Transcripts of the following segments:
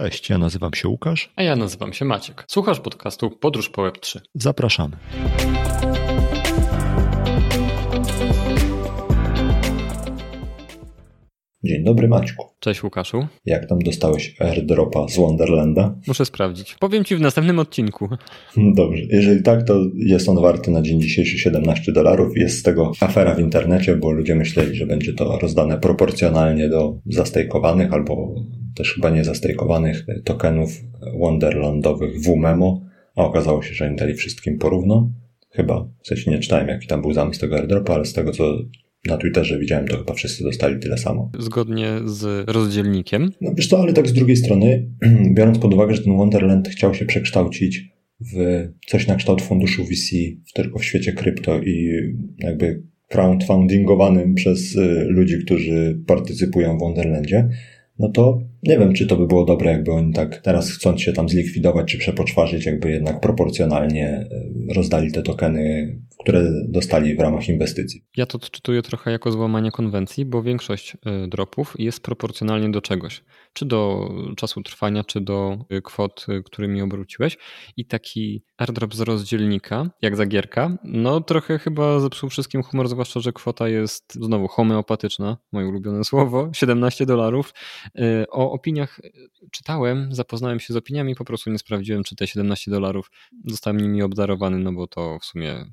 Cześć, ja nazywam się Łukasz. A ja nazywam się Maciek. Słuchasz podcastu Podróż po Web3. Zapraszamy. Dzień dobry Maćku. Cześć Łukaszu. Jak tam dostałeś airdropa z Wonderlanda? Muszę sprawdzić. Powiem Ci w następnym odcinku. Dobrze. Jeżeli tak, to jest on warty na dzień dzisiejszy 17 dolarów. Jest z tego afera w internecie, bo ludzie myśleli, że będzie to rozdane proporcjonalnie do zastejkowanych albo też chyba nie zastejkowanych tokenów Wonderlandowych w Memo, a okazało się, że im dali wszystkim porówno. Chyba, w sensie nie czytałem jaki tam był zamysł tego airdropa, ale z tego co na Twitterze widziałem, to chyba wszyscy dostali tyle samo. Zgodnie z rozdzielnikiem? No wiesz co, ale tak z drugiej strony, biorąc pod uwagę, że ten Wonderland chciał się przekształcić w coś na kształt funduszu VC, tylko w świecie krypto i jakby crowdfundingowanym przez y, ludzi, którzy partycypują w Wonderlandzie, no to nie wiem, czy to by było dobre, jakby oni tak teraz chcąc się tam zlikwidować czy przepoczwarzyć, jakby jednak proporcjonalnie y, rozdali te tokeny, które dostali w ramach inwestycji. Ja to odczytuję trochę jako złamanie konwencji, bo większość y, dropów jest proporcjonalnie do czegoś. Czy do czasu trwania, czy do y, kwot, którymi obróciłeś. I taki airdrop z rozdzielnika, jak zagierka, no trochę chyba zepsuł wszystkim humor, zwłaszcza, że kwota jest znowu homeopatyczna, moje ulubione słowo, 17 dolarów. O opiniach czytałem, zapoznałem się z opiniami, po prostu nie sprawdziłem, czy te 17 dolarów zostałem nimi obdarowany, no bo to w sumie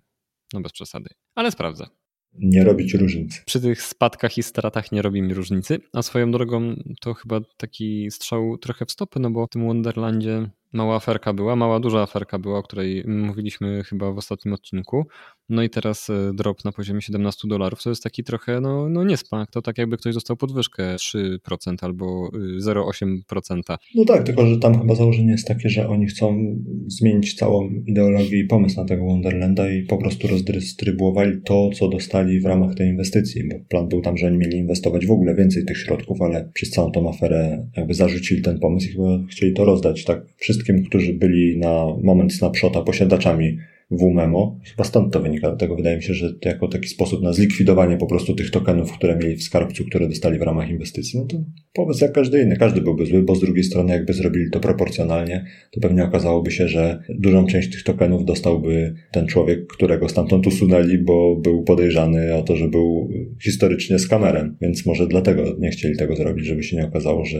no bez przesady. Ale sprawdzę. Nie robić różnicy. Przy tych spadkach i stratach nie robi mi różnicy. A swoją drogą to chyba taki strzał trochę w stopy, no bo w tym Wonderlandzie mała aferka była, mała duża aferka była, o której mówiliśmy chyba w ostatnim odcinku. No i teraz e, drop na poziomie 17 dolarów to jest taki trochę, no, no niesmak. To tak jakby ktoś dostał podwyżkę 3% albo 0,8%. Y, no tak, tylko że tam chyba założenie jest takie, że oni chcą zmienić całą ideologię i pomysł na tego Wonderlanda i po prostu rozdystrybuowali to, co dostali w ramach tej inwestycji, bo plan był tam, że oni mieli inwestować w ogóle więcej tych środków, ale przez całą tą aferę jakby zarzucili ten pomysł i chyba chcieli to rozdać tak wszystkim, którzy byli na moment snapshota posiadaczami WMEMO. Chyba stąd to wynika. Dlatego wydaje mi się, że to jako taki sposób na zlikwidowanie po prostu tych tokenów, które mieli w skarbcu, które dostali w ramach inwestycji, no to powiedz jak każdy inny. Każdy byłby zły, bo z drugiej strony jakby zrobili to proporcjonalnie, to pewnie okazałoby się, że dużą część tych tokenów dostałby ten człowiek, którego stamtąd usunęli, bo był podejrzany o to, że był historycznie skamerem. Więc może dlatego nie chcieli tego zrobić, żeby się nie okazało, że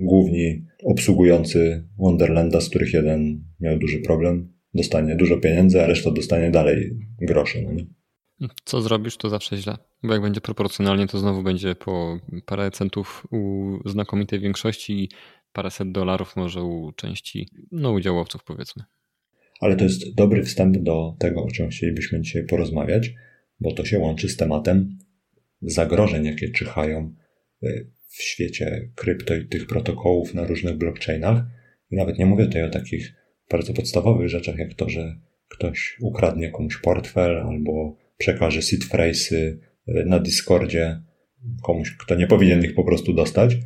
główni obsługujący Wonderlanda, z których jeden miał duży problem, dostanie dużo pieniędzy, a reszta dostanie dalej groszy. No nie? Co zrobisz, to zawsze źle. Bo jak będzie proporcjonalnie, to znowu będzie po parę centów u znakomitej większości i paręset dolarów może u części no, udziałowców, powiedzmy. Ale to jest dobry wstęp do tego, o czym chcielibyśmy dzisiaj porozmawiać, bo to się łączy z tematem zagrożeń, jakie czyhają y, w świecie krypto i tych protokołów na różnych blockchainach. I nawet nie mówię tutaj o takich bardzo podstawowych rzeczach, jak to, że ktoś ukradnie komuś portfel albo przekaże seed phrase'y e, na Discordzie komuś, kto nie powinien ich po prostu dostać,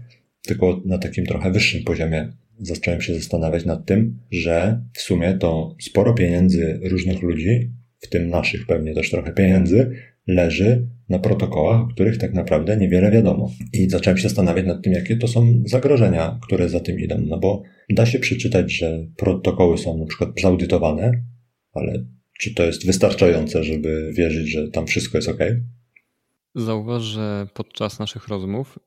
tylko na takim trochę wyższym poziomie zacząłem się zastanawiać nad tym, że w sumie to sporo pieniędzy różnych ludzi, w tym naszych pewnie też trochę pieniędzy, leży na protokołach, o których tak naprawdę niewiele wiadomo. I zacząłem się zastanawiać nad tym, jakie to są zagrożenia, które za tym idą. No bo da się przeczytać, że protokoły są na przykład zaudytowane, ale czy to jest wystarczające, żeby wierzyć, że tam wszystko jest ok? Zauważ, że podczas naszych rozmów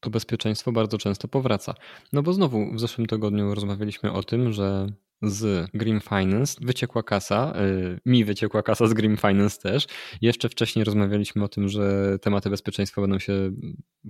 to bezpieczeństwo bardzo często powraca. No bo znowu w zeszłym tygodniu rozmawialiśmy o tym, że z Green Finance wyciekła kasa, y, mi wyciekła kasa z Green Finance też. Jeszcze wcześniej rozmawialiśmy o tym, że tematy bezpieczeństwa będą się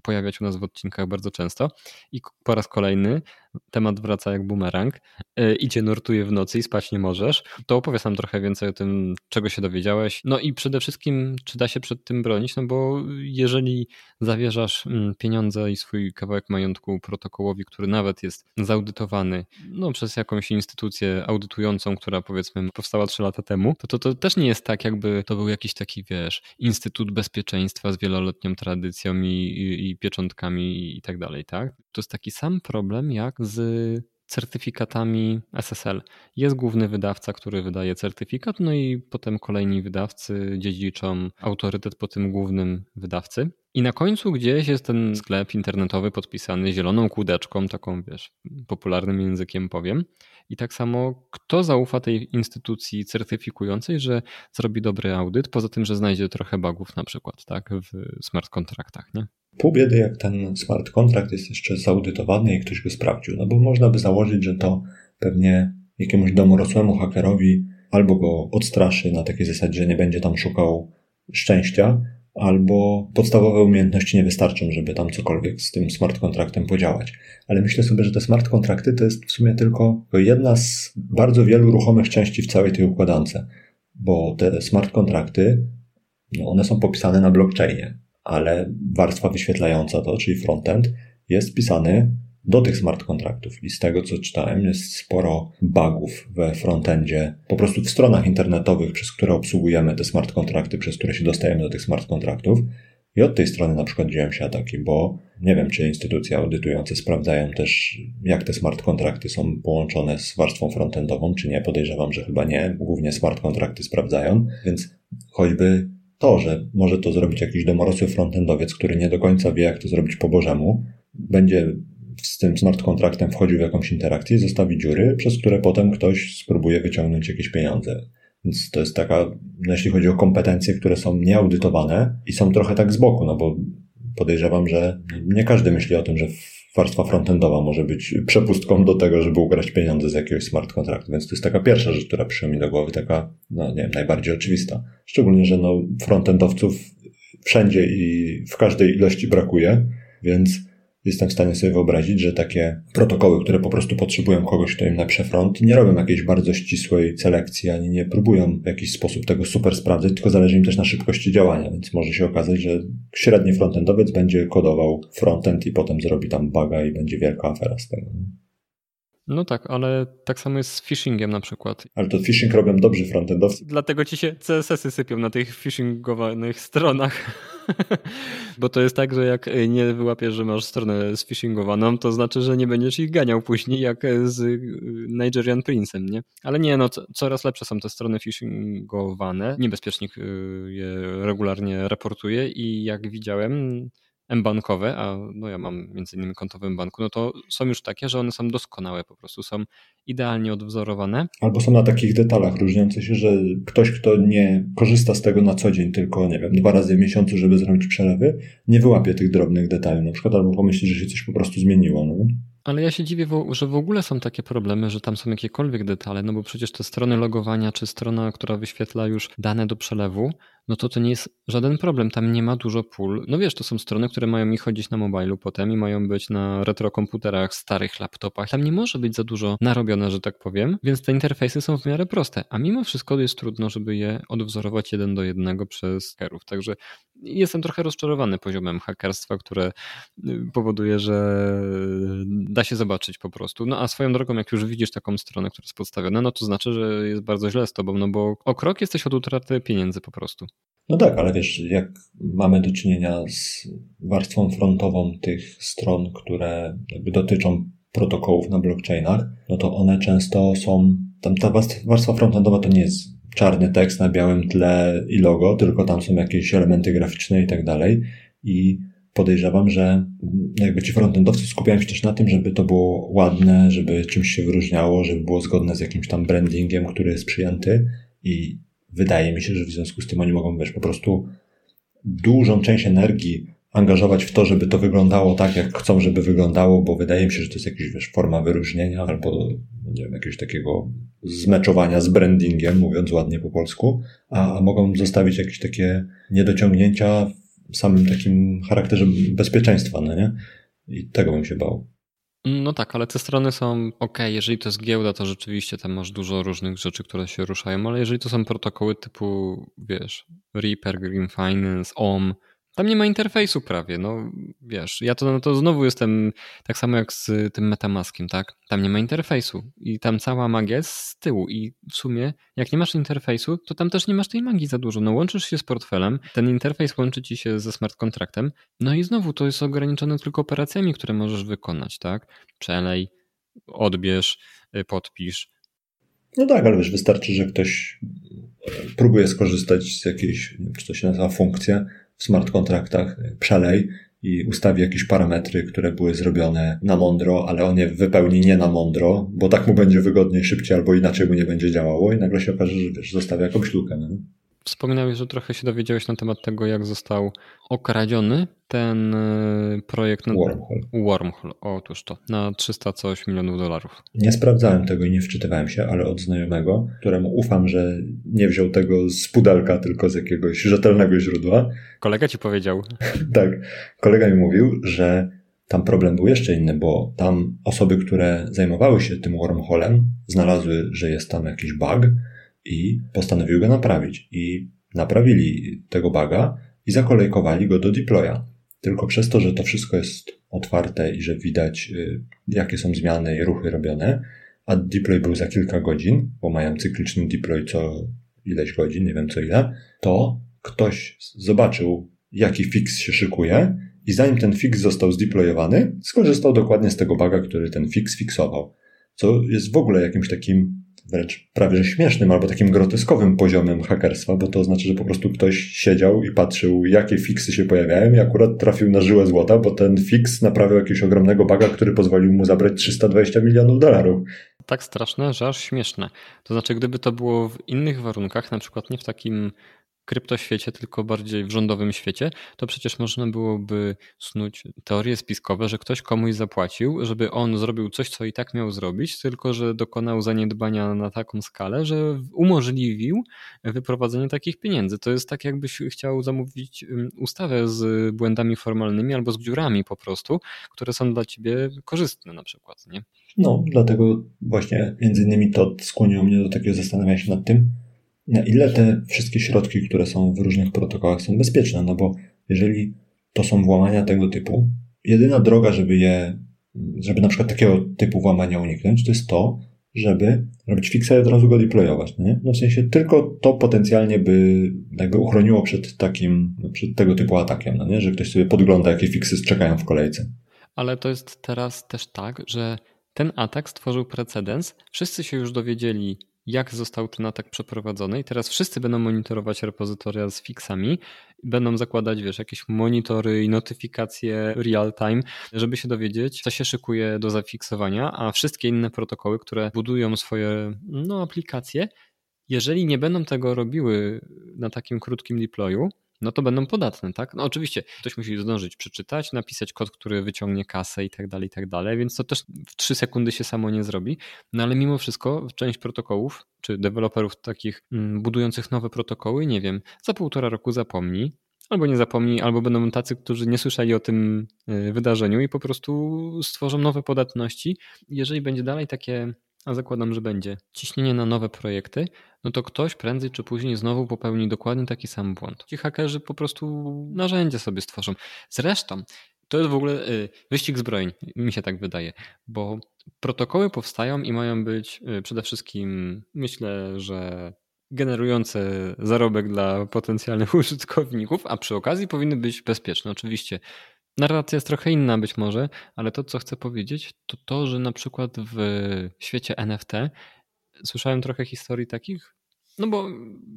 pojawiać u nas w odcinkach bardzo często i po raz kolejny temat wraca jak bumerang, e, idzie nurtuje w nocy i spać nie możesz, to opowiedz nam trochę więcej o tym, czego się dowiedziałeś. No i przede wszystkim, czy da się przed tym bronić, no bo jeżeli zawierzasz mm, pieniądze i swój kawałek majątku protokołowi, który nawet jest zaudytowany no, przez jakąś instytucję audytującą, która powiedzmy powstała trzy lata temu, to, to to też nie jest tak, jakby to był jakiś taki, wiesz, Instytut Bezpieczeństwa z wieloletnią tradycją i, i, i pieczątkami i tak dalej, tak? To jest taki sam problem jak z certyfikatami SSL. Jest główny wydawca, który wydaje certyfikat, no i potem kolejni wydawcy dziedziczą autorytet po tym głównym wydawcy. I na końcu gdzieś jest ten sklep internetowy podpisany zieloną kółdeczką, taką wiesz, popularnym językiem powiem. I tak samo, kto zaufa tej instytucji certyfikującej, że zrobi dobry audyt, poza tym, że znajdzie trochę bugów na przykład, tak, w smart kontraktach, nie? Pół biedy, jak ten smart kontrakt jest jeszcze zaudytowany i ktoś go sprawdził, no bo można by założyć, że to pewnie jakiemuś domorosłemu hakerowi albo go odstraszy na takiej zasadzie, że nie będzie tam szukał szczęścia, albo podstawowe umiejętności nie wystarczą, żeby tam cokolwiek z tym smart kontraktem podziałać. Ale myślę sobie, że te smart kontrakty to jest w sumie tylko jedna z bardzo wielu ruchomych części w całej tej układance, bo te smart kontrakty, no one są popisane na blockchainie, ale warstwa wyświetlająca to, czyli frontend, jest pisany do tych smart kontraktów. I z tego, co czytałem, jest sporo bugów we frontendzie, po prostu w stronach internetowych, przez które obsługujemy te smart kontrakty, przez które się dostajemy do tych smart kontraktów. I od tej strony na przykład dzieją się ataki, bo nie wiem, czy instytucje audytujące sprawdzają też, jak te smart kontrakty są połączone z warstwą frontendową, czy nie. Podejrzewam, że chyba nie. Głównie smart kontrakty sprawdzają, więc choćby to, że może to zrobić jakiś domorosły frontendowiec, który nie do końca wie, jak to zrobić po bożemu, będzie z tym smart kontraktem wchodził w jakąś interakcję, zostawi dziury, przez które potem ktoś spróbuje wyciągnąć jakieś pieniądze. Więc to jest taka, no jeśli chodzi o kompetencje, które są nieaudytowane i są trochę tak z boku, no bo podejrzewam, że nie każdy myśli o tym, że warstwa frontendowa może być przepustką do tego, żeby ugrać pieniądze z jakiegoś smart kontraktu. Więc to jest taka pierwsza rzecz, która przyszła mi do głowy, taka, no nie wiem, najbardziej oczywista. Szczególnie, że no frontendowców wszędzie i w każdej ilości brakuje, więc jestem w stanie sobie wyobrazić, że takie protokoły, które po prostu potrzebują kogoś, kto im napisze front, nie robią jakiejś bardzo ścisłej selekcji, ani nie próbują w jakiś sposób tego super sprawdzać, tylko zależy im też na szybkości działania, więc może się okazać, że średni frontendowiec będzie kodował frontend i potem zrobi tam buga i będzie wielka afera z tego. No tak, ale tak samo jest z phishingiem na przykład. Ale to phishing robią dobrzy frontendowcy. Dlatego ci się CSS-y sypią na tych phishingowanych stronach. Bo to jest tak, że jak nie wyłapiesz, że masz stronę sphishingowaną, to znaczy, że nie będziesz ich ganiał później jak z Nigerian Prince'em, nie? Ale nie, no coraz lepsze są te strony phishingowane. Niebezpiecznik y, je regularnie raportuje i jak widziałem, M-bankowe, a no ja mam między innymi konto w M-banku, no to są już takie, że one są doskonałe po prostu, są idealnie odwzorowane. Albo są na takich detalach różniące się, że ktoś, kto nie korzysta z tego na co dzień, tylko nie wiem, dwa razy w miesiącu, żeby zrobić przelewy, nie wyłapie tych drobnych detali na przykład, albo pomyśli, że się coś po prostu zmieniło. No. Ale ja się dziwię, że w ogóle są takie problemy, że tam są jakiekolwiek detale, no bo przecież te strony logowania, czy strona, która wyświetla już dane do przelewu, no to to nie jest żaden problem. Tam nie ma dużo pól. No wiesz, to są strony, które mają mi chodzić na mobilu potem i mają być na retrokomputerach, starych laptopach. Tam nie może być za dużo narobione, że tak powiem, więc te interfejsy są w miarę proste. A mimo wszystko jest trudno, żeby je odwzorować jeden do jednego przez hakerów. Także jestem trochę rozczarowany poziomem hakerstwa, które y, powoduje, że da się zobaczyć po prostu. No a swoją drogą, jak już widzisz taką stronę, która jest podstawiona, no to znaczy, że jest bardzo źle z tobą, no bo o krok jesteś od utraty pieniędzy po prostu. No tak, ale wiesz, jak mamy do czynienia z warstwą frontową tych stron, które dotyczą protokołów na blockchainach, no to one często są, tam ta warstwa frontendowa to nie jest czarny tekst na białym tle i logo, tylko tam są jakieś elementy graficzne i tak dalej. I podejrzewam, że jakby ci frontendowcy skupiają się też na tym, żeby to było ładne, żeby czymś się wyróżniało, żeby było zgodne z jakimś tam brandingiem, który jest przyjęty i wydaje mi się, że w związku z tym oni mogą, wiesz, po prostu dużą część energii angażować w to, żeby to wyglądało tak, jak chcą, żeby wyglądało, bo wydaje mi się, że to jest jakaś, wiesz, forma wyróżnienia albo, nie wiem, jakiegoś takiego zmeczowania z brandingiem, mówiąc ładnie po polsku, a, a mogą zostawić jakieś takie niedociągnięcia w samym takim charakterze bezpieczeństwa, no nie? I tego bym się bał. No tak, ale te strony są ok, jeżeli to jest giełda, to rzeczywiście tam masz dużo różnych rzeczy, które się ruszają, ale jeżeli to są protokoły typu, wiesz, Reaper, Green Finance, OM, tam nie ma interfejsu prawie, no wiesz, ja to, no to znowu jestem tak samo jak z tym Metamaskiem, tak? Tam nie ma interfejsu i tam cała magia jest z tyłu i w sumie jak nie masz interfejsu, to tam też nie masz tej magii za dużo. No łączysz się z portfelem, ten interfejs łączy ci się ze smart kontraktem, no i znowu to jest ograniczone tylko operacjami, które możesz wykonać, tak? Przelej, odbierz, y, podpisz. No tak, ale wiesz, wystarczy, że ktoś próbuje skorzystać z jakiejś, czy to się nazywa funkcja, smart kontraktach przelej i ustawi jakieś parametry, które były zrobione na mądro, ale on je wypełni nie na mądro, bo tak mu będzie wygodniej, szybciej, albo inaczej mu nie będzie działało i nagle się okaże, że wiesz, zostawia jakąś lukę. No? Wspominałeś, że trochę się dowiedziałeś na temat tego, jak został okradziony ten e, projekt na Wormhole. Wormhole, otóż to, na 300 coś milionów dolarów. Nie sprawdzałem tego i nie wczytywałem się, ale od znajomego, któremu ufam, że nie wziął tego z pudelka, tylko z jakiegoś rzetelnego źródła. Kolega ci powiedział. tak, kolega mi mówił, że tam problem był jeszcze inny, bo tam osoby, które zajmowały się tym wormholem, znalazły, że jest tam jakiś bug, i postanowił go naprawić. I naprawili tego buga i zakolejkowali go do deploya. Tylko przez to, że to wszystko jest otwarte i że widać, y, jakie są zmiany i ruchy robione, a deploy był za kilka godzin, bo mają cykliczny deploy co ileś godzin, nie wiem co ile, to ktoś zobaczył, jaki fix się szykuje i zanim ten fix został zdeployowany, skorzystał dokładnie z tego buga, który ten fix fiksował. Co jest w ogóle jakimś takim wręcz prawie że śmiesznym albo takim groteskowym poziomem hakerstwa, bo to oznacza, że po prostu ktoś siedział i patrzył, jakie fiksy się pojawiają i akurat trafił na żyłę złota, bo ten fix naprawiał jakiegoś ogromnego baga, który pozwolił mu zabrać 320 milionów dolarów. Tak straszne, że aż śmieszne. To znaczy, gdyby to było w innych warunkach, na przykład nie w takim kryptoświecie, tylko bardziej w rządowym świecie, to przecież można byłoby snuć teorie spiskowe, że ktoś komuś zapłacił, żeby on zrobił coś, co i tak miał zrobić, tylko że dokonał zaniedbania na taką skalę, że umożliwił wyprowadzenie takich pieniędzy. To jest tak, jakbyś chciał zamówić ustawę z błędami formalnymi albo z dziurami po prostu, które są dla ciebie korzystne na przykład, nie? No, dlatego właśnie między innymi to skłoniło mnie do takiego zastanawiania się nad tym, na ile te wszystkie środki, które są w różnych protokołach są bezpieczne, no bo jeżeli to są włamania tego typu, jedyna droga, żeby je, żeby na przykład takiego typu włamania uniknąć, to jest to, żeby robić fixa i od razu go deployować, no nie? No w sensie tylko to potencjalnie by jakby uchroniło przed takim, przed tego typu atakiem, no nie? Że ktoś sobie podgląda, jakie fixy czekają w kolejce. Ale to jest teraz też tak, że ten atak stworzył precedens. Wszyscy się już dowiedzieli, jak został ten atak przeprowadzony. I teraz wszyscy będą monitorować repozytoria z fixami, będą zakładać, wiesz, jakieś monitory i notyfikacje real time, żeby się dowiedzieć, co się szykuje do zafiksowania, a wszystkie inne protokoły, które budują swoje no, aplikacje, jeżeli nie będą tego robiły na takim krótkim deployu, no to będą podatne, tak? No oczywiście ktoś musi zdążyć przeczytać, napisać kod, który wyciągnie kasę i tak dalej, i tak dalej, więc to też w 3 sekundy się samo nie zrobi. No ale mimo wszystko część protokołów, czy deweloperów takich mm, budujących nowe protokoły, nie wiem, za półtora roku zapomni, albo nie zapomni, albo będą tacy, którzy nie słyszeli o tym y, wydarzeniu i po prostu stworzą nowe podatności. Jeżeli będzie dalej takie a zakładam, że będzie, ciśnienie na nowe projekty, no to ktoś prędzej czy później znowu popełni dokładnie taki sam błąd. Ci hakerzy po prostu narzędzie sobie stworzą. Zresztą to jest w ogóle y, wyścig zbrojeń, mi się tak wydaje, bo protokoły powstają i mają być y, przede wszystkim, myślę, że generujące zarobek dla potencjalnych użytkowników, a przy okazji powinny być bezpieczne. Oczywiście Narracja jest trochę inna być może, ale to, co chcę powiedzieć, to to, że na przykład w świecie NFT słyszałem trochę historii takich, no bo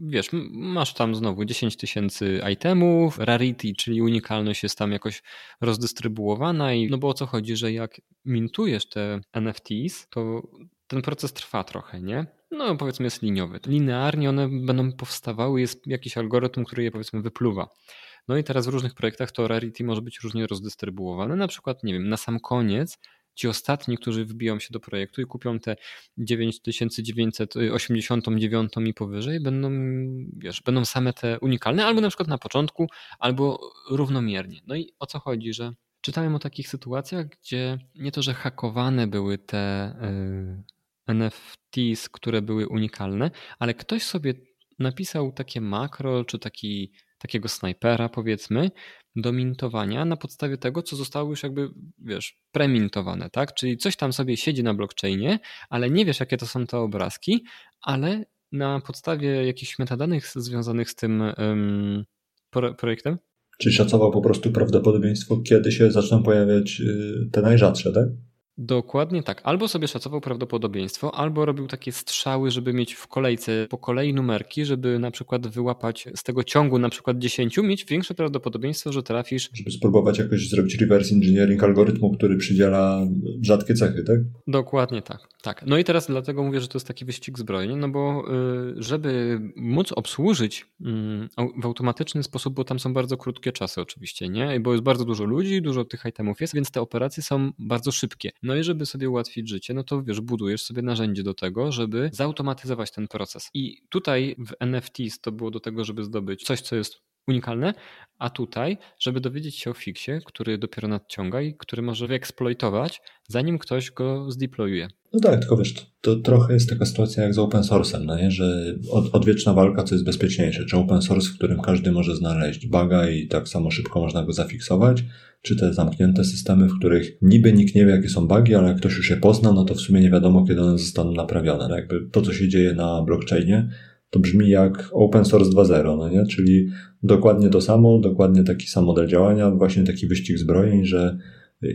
wiesz, masz tam znowu 10 tysięcy itemów, rarity, czyli unikalność jest tam jakoś rozdystrybuowana i no bo o co chodzi, że jak mintujesz te NFTs, to ten proces trwa trochę, nie? No powiedzmy jest liniowy. Linearnie one będą powstawały, jest jakiś algorytm, który je powiedzmy wypluwa. No i teraz w różnych projektach to rarity może być różnie rozdystrybuowane. Na przykład, nie wiem, na sam koniec ci ostatni, którzy wbiją się do projektu i kupią te 9989 i powyżej, będą, wiesz, będą same te unikalne, albo na przykład na początku, albo równomiernie. No i o co chodzi, że czytałem o takich sytuacjach, gdzie nie to, że hakowane były te yy, NFTs, które były unikalne, ale ktoś sobie napisał takie makro, czy taki takiego snajpera, powiedzmy, do mintowania na podstawie tego, co zostało już jakby, wiesz, premintowane, tak? Czyli coś tam sobie siedzi na blockchainie, ale nie wiesz, jakie to są te obrazki, ale na podstawie jakichś metadanych związanych z tym projektem. Czyli szacował po prostu prawdopodobieństwo, kiedy się zaczną pojawiać y, te najrzadsze, tak? Dokładnie tak. Albo sobie szacował prawdopodobieństwo, albo robił takie strzały, żeby mieć w kolejce po kolei numerki, żeby na przykład wyłapać z tego ciągu na przykład 10, mieć większe prawdopodobieństwo, że trafisz. Żeby spróbować jakoś zrobić reverse engineering algorytmu, który przydziela rzadkie cechy, tak? Dokładnie tak. tak. No i teraz dlatego mówię, że to jest taki wyścig zbrojeń, no bo y, żeby móc obsłużyć mm, w automatyczny sposób, bo tam są bardzo krótkie czasy oczywiście, nie? Bo jest bardzo dużo ludzi, dużo tych itemów jest, więc te operacje są bardzo szybkie. No i żeby sobie ułatwić życie, no to wiesz, budujesz sobie narzędzie do tego, żeby zautomatyzować ten proces. I tutaj w NFTs to było do tego, żeby zdobyć coś, co jest unikalne, a tutaj, żeby dowiedzieć się o fiksie, który dopiero nadciąga i który może wyeksploitować, zanim ktoś go zdeployuje. No tak, tylko wiesz, to, to, trochę jest taka sytuacja jak z open source'em, no nie? że od, odwieczna walka, co jest bezpieczniejsze, czy open source, w którym każdy może znaleźć buga i tak samo szybko można go zafiksować, czy te zamknięte systemy, w których niby nikt nie wie, jakie są bugi, ale jak ktoś już je pozna, no to w sumie nie wiadomo, kiedy one zostaną naprawione. No jakby to, co się dzieje na blockchainie, to brzmi jak open source 2.0, no nie? Czyli dokładnie to samo, dokładnie taki sam model działania, właśnie taki wyścig zbrojeń, że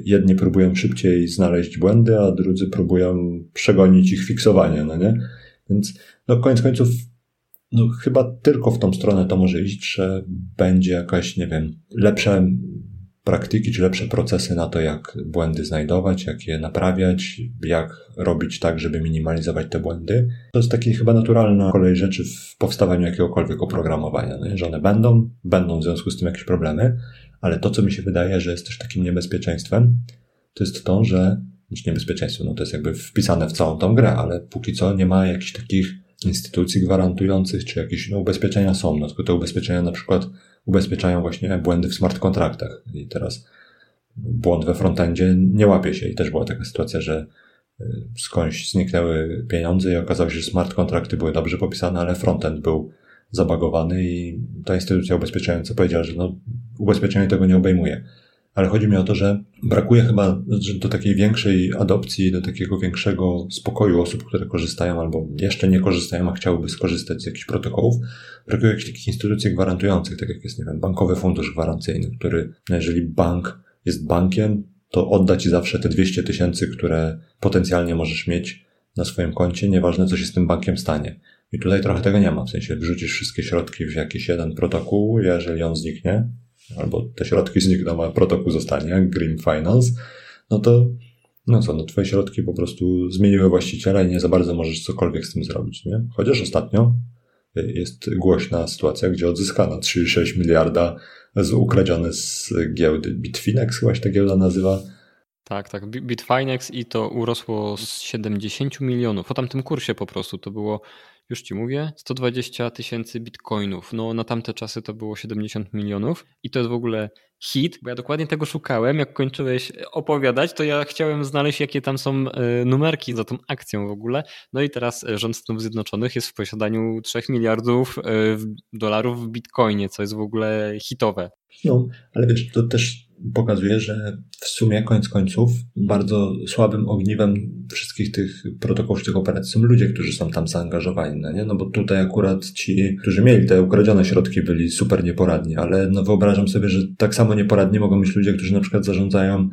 jedni próbują szybciej znaleźć błędy, a drudzy próbują przegonić ich fiksowanie, no nie? Więc no koniec końców no chyba tylko w tą stronę to może iść, że będzie jakaś, nie wiem, lepsze praktyki, czy lepsze procesy na to, jak błędy znajdować, jak je naprawiać, jak robić tak, żeby minimalizować te błędy. To jest taki chyba naturalna kolej rzeczy w powstawaniu jakiegokolwiek oprogramowania, no, że one będą, będą w związku z tym jakieś problemy, ale to, co mi się wydaje, że jest też takim niebezpieczeństwem, to jest to, że, znaczy niebezpieczeństwo, no to jest jakby wpisane w całą tą grę, ale póki co nie ma jakichś takich instytucji gwarantujących, czy jakieś no, ubezpieczenia są, no tylko te ubezpieczenia na przykład ubezpieczają właśnie błędy w smart kontraktach. I teraz błąd we frontendzie nie łapie się. I też była taka sytuacja, że y, skądś zniknęły pieniądze i okazało się, że smart kontrakty były dobrze popisane, ale frontend był zabagowany i ta instytucja ubezpieczająca powiedziała, że no, ubezpieczenie tego nie obejmuje ale chodzi mi o to, że brakuje chyba do takiej większej adopcji, do takiego większego spokoju osób, które korzystają albo jeszcze nie korzystają, a chciałyby skorzystać z jakichś protokołów. Brakuje jakichś takich instytucji gwarantujących, tak jak jest, nie wiem, bankowy fundusz gwarancyjny, który, no jeżeli bank jest bankiem, to odda ci zawsze te 200 tysięcy, które potencjalnie możesz mieć na swoim koncie, nieważne co się z tym bankiem stanie. I tutaj trochę tego nie ma, w sensie wrzucisz wszystkie środki w jakiś jeden protokół, jeżeli on zniknie, albo te środki znikną, a protokół zostanie, Green Finance, no to no co, no twoje środki po prostu zmieniły właściciela i nie za bardzo możesz cokolwiek z tym zrobić, nie? Chociaż ostatnio jest głośna sytuacja, gdzie odzyskano 3,6 miliarda z ukradzione z giełdy Bitfinex, chyba się ta giełda nazywa. Tak, tak, Bitfinex i to urosło z 70 milionów. Po tamtym kursie po prostu to było już ci mówię, 120 tysięcy bitcoinów. No na tamte czasy to było 70 milionów i to jest w ogóle hit, bo ja dokładnie tego szukałem. Jak kończyłeś opowiadać, to ja chciałem znaleźć, jakie tam są e, numerki za tą akcją w ogóle. No i teraz e, rząd Stanów Zjednoczonych jest w posiadaniu 3 miliardów e, dolarów w bitcoinie, co jest w ogóle hitowe. No, ale wiesz, to też pokazuje, że w sumie koniec końców bardzo słabym ogniwem wszystkich tych protokołów, tych operacji są ludzie, którzy są tam zaangażowani, no nie? No bo tutaj akurat ci, którzy mieli te ukradzione środki byli super nieporadni, ale no wyobrażam sobie, że tak samo nieporadni mogą być ludzie, którzy na przykład zarządzają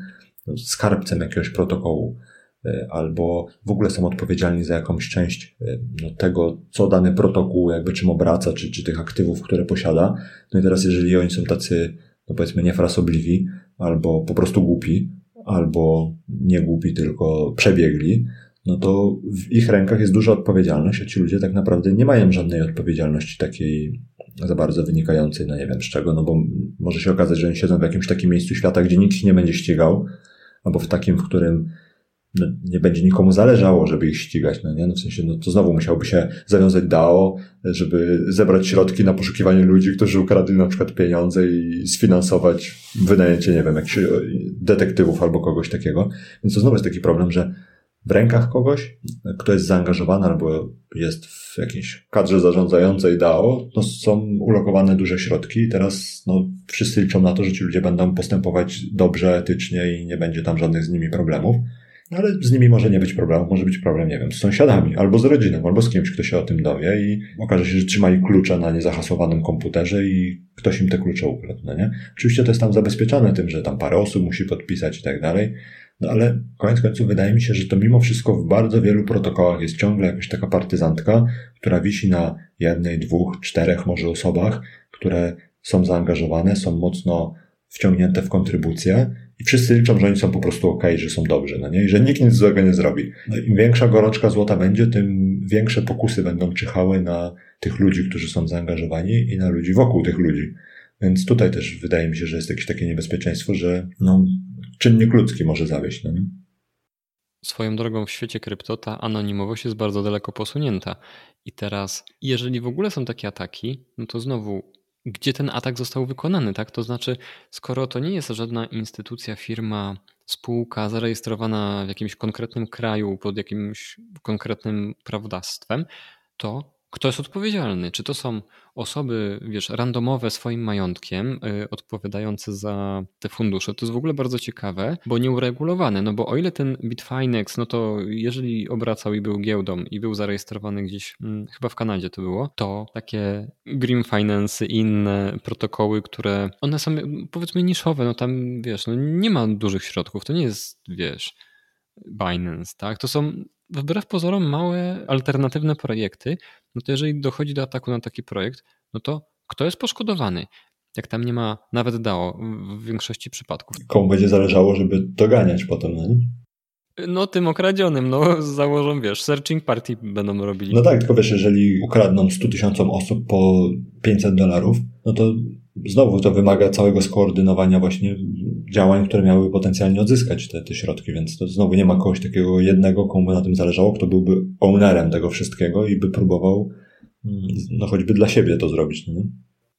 no, skarbcem jakiegoś protokołu e, albo w ogóle są odpowiedzialni za jakąś część e, no, tego, co dany protokół jakby czym obraca, czy, czy tych aktywów, które posiada. No i teraz jeżeli oni są tacy no powiedzmy niefrasobliwi, albo po prostu głupi, albo nie głupi, tylko przebiegli, no to w ich rękach jest duża odpowiedzialność, a ci ludzie tak naprawdę nie mają żadnej odpowiedzialności takiej za bardzo wynikającej, no nie wiem z czego, no bo może się okazać, że oni siedzą w jakimś takim miejscu świata, gdzie nikt ich nie będzie ścigał, albo w takim, w którym no, nie będzie nikomu zależało, żeby ich ścigać, no nie? No w sensie, no to znowu musiałby się zawiązać DAO, żeby zebrać środki na poszukiwanie ludzi, którzy ukradli na przykład pieniądze i sfinansować wynajęcie, nie wiem, jakichś e, detektywów albo kogoś takiego. Więc to znowu jest taki problem, że w rękach kogoś, kto jest zaangażowany albo jest w jakiejś kadrze zarządzającej DAO, no są ulokowane duże środki i teraz no, wszyscy liczą na to, że ci ludzie będą postępować dobrze, etycznie i nie będzie tam żadnych z nimi problemów. No ale z nimi może nie być problemu, może być problem, nie wiem, z sąsiadami, albo z rodziną, albo z kimś, kto się o tym dowie i okaże się, że trzymali klucze na niezahasowanym komputerze i ktoś im te klucze ukradł, no nie? Oczywiście to jest tam zabezpieczone tym, że tam parę osób musi podpisać i tak dalej, No ale koniec końców wydaje mi się, że to mimo wszystko w bardzo wielu protokołach jest ciągle jakaś taka partyzantka, która wisi na jednej, dwóch, czterech może osobach, które są zaangażowane, są mocno wciągnięte w kontrybucje i wszyscy liczą, że oni są po prostu ok, że są dobrzy, no nie? Że nikt nic złego nie zrobi. No Im większa gorączka złota będzie, tym większe pokusy będą czyhały na tych ludzi, którzy są zaangażowani i na ludzi wokół tych ludzi. Więc tutaj też wydaje mi się, że jest jakieś takie niebezpieczeństwo, że no, czynnik ludzki może zawieść. No nie? Swoją drogą w świecie krypto ta anonimowość jest bardzo daleko posunięta. I teraz, jeżeli w ogóle są takie ataki, no to znowu gdzie ten atak został wykonany, tak? To znaczy, skoro to nie jest żadna instytucja, firma, spółka zarejestrowana w jakimś konkretnym kraju pod jakimś konkretnym prawodawstwem, to kto jest odpowiedzialny? Czy to są osoby, wiesz, randomowe swoim majątkiem, yy, odpowiadające za te fundusze? To jest w ogóle bardzo ciekawe, bo nieuregulowane. No bo o ile ten Bitfinex, no to jeżeli obracał i był giełdą i był zarejestrowany gdzieś, hmm, chyba w Kanadzie to było, to takie Green Finance i inne protokoły, które one są powiedzmy niszowe, no tam wiesz, no nie ma dużych środków, to nie jest, wiesz, Binance, tak? To są wbrew pozorom małe, alternatywne projekty, no to jeżeli dochodzi do ataku na taki projekt, no to kto jest poszkodowany? Jak tam nie ma nawet DAO w większości przypadków. Komu będzie zależało, żeby doganiać potem, no nie? No tym okradzionym, no założą, wiesz, searching party będą robili. No tak, tylko wiesz, jeżeli ukradną 100 tysiącom osób po 500 dolarów, no to znowu to wymaga całego skoordynowania właśnie działań, które miały potencjalnie odzyskać te, te środki, więc to znowu nie ma kogoś takiego jednego, komu na tym zależało, kto byłby ownerem tego wszystkiego i by próbował mm, no choćby dla siebie to zrobić. No nie?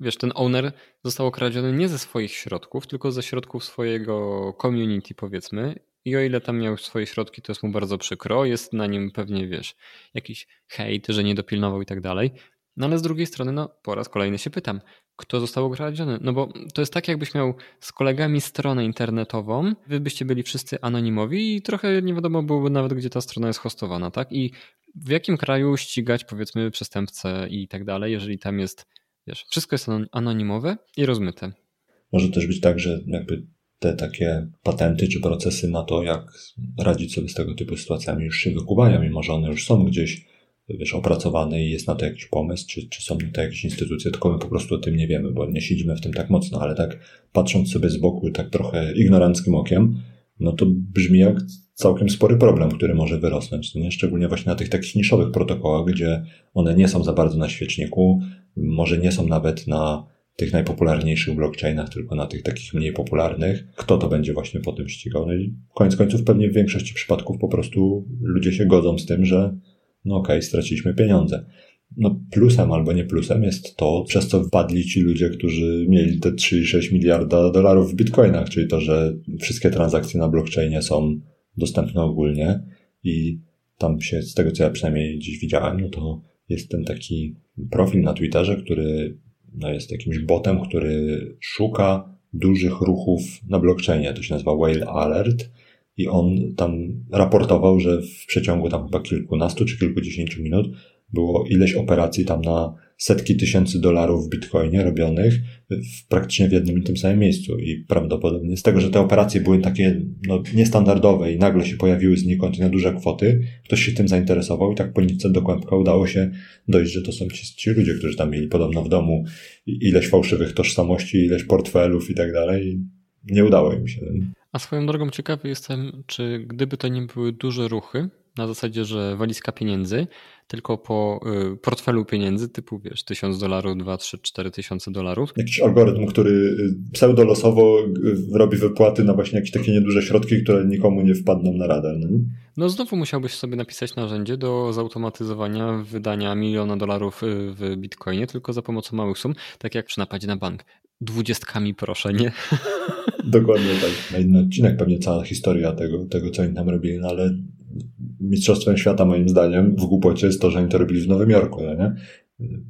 Wiesz, ten owner został okradziony nie ze swoich środków, tylko ze środków swojego community, powiedzmy. I o ile tam miał swoje środki, to jest mu bardzo przykro. Jest na nim pewnie, wiesz, jakiś hejt, że nie dopilnował i tak dalej. No ale z drugiej strony, no po raz kolejny się pytam, kto został okradziony? No bo to jest tak, jakbyś miał z kolegami stronę internetową, wy byście byli wszyscy anonimowi i trochę nie wiadomo byłoby nawet, gdzie ta strona jest hostowana, tak? I w jakim kraju ścigać, powiedzmy, przestępcę i tak dalej, jeżeli tam jest, wiesz, wszystko jest anonimowe i rozmyte. Może też być tak, że jakby te takie patenty czy procesy na to, jak radzić sobie z tego typu sytuacjami już się wykuwają, mimo że one już są gdzieś wiesz, opracowane i jest na to jakiś pomysł, czy, czy są to jakieś instytucje, tylko my po prostu o tym nie wiemy, bo nie siedzimy w tym tak mocno, ale tak patrząc sobie z boku tak trochę ignoranckim okiem, no to brzmi jak całkiem spory problem, który może wyrosnąć, nie? szczególnie właśnie na tych takich niszowych protokołach, gdzie one nie są za bardzo na świeczniku, może nie są nawet na tych najpopularniejszych blockchainach, tylko na tych takich mniej popularnych. Kto to będzie właśnie po tym ścigał? No i koniec końców pewnie w większości przypadków po prostu ludzie się godzą z tym, że no okej, okay, straciliśmy pieniądze. No plusem albo nie plusem jest to, przez co wpadli ci ludzie, którzy mieli te 3,6 miliarda dolarów w bitcoinach, czyli to, że wszystkie transakcje na blockchainie są dostępne ogólnie i tam się, z tego co ja przynajmniej dziś widziałem, no to jest ten taki profil na Twitterze, który no jest jakimś botem, który szuka dużych ruchów na blockchainie. To się nazywa Whale Alert i on tam raportował, że w przeciągu tam chyba kilkunastu czy kilkudziesięciu minut było ileś operacji tam na setki tysięcy dolarów w bitcoinie robionych w, praktycznie w jednym i tym samym miejscu. I prawdopodobnie z tego, że te operacje były takie no, niestandardowe i nagle się pojawiły znikąd na duże kwoty, ktoś się tym zainteresował i tak po nitce do kłębka udało się dojść, że to są ci, ci ludzie, którzy tam mieli podobno w domu ileś fałszywych tożsamości, ileś portfelów i tak dalej. Nie udało im się. A swoją drogą ciekawy jestem, czy gdyby to nie były duże ruchy, na zasadzie, że walizka pieniędzy, tylko po y, portfelu pieniędzy typu, wiesz, 1000 dolarów, 2, 3, 4 tysiące dolarów. Jakiś algorytm, który y, pseudolosowo y, robi wypłaty na właśnie jakieś takie nieduże środki, które nikomu nie wpadną na radę. No, no znowu musiałbyś sobie napisać narzędzie do zautomatyzowania wydania miliona dolarów w bitcoinie, tylko za pomocą małych sum, tak jak przy napadzie na bank. Dwudziestkami proszę, nie? Dokładnie tak. Na inny odcinek pewnie cała historia tego, tego co oni tam robili, no ale mistrzostwem świata moim zdaniem w głupocie jest to, że oni to robili w Nowym Jorku, no nie?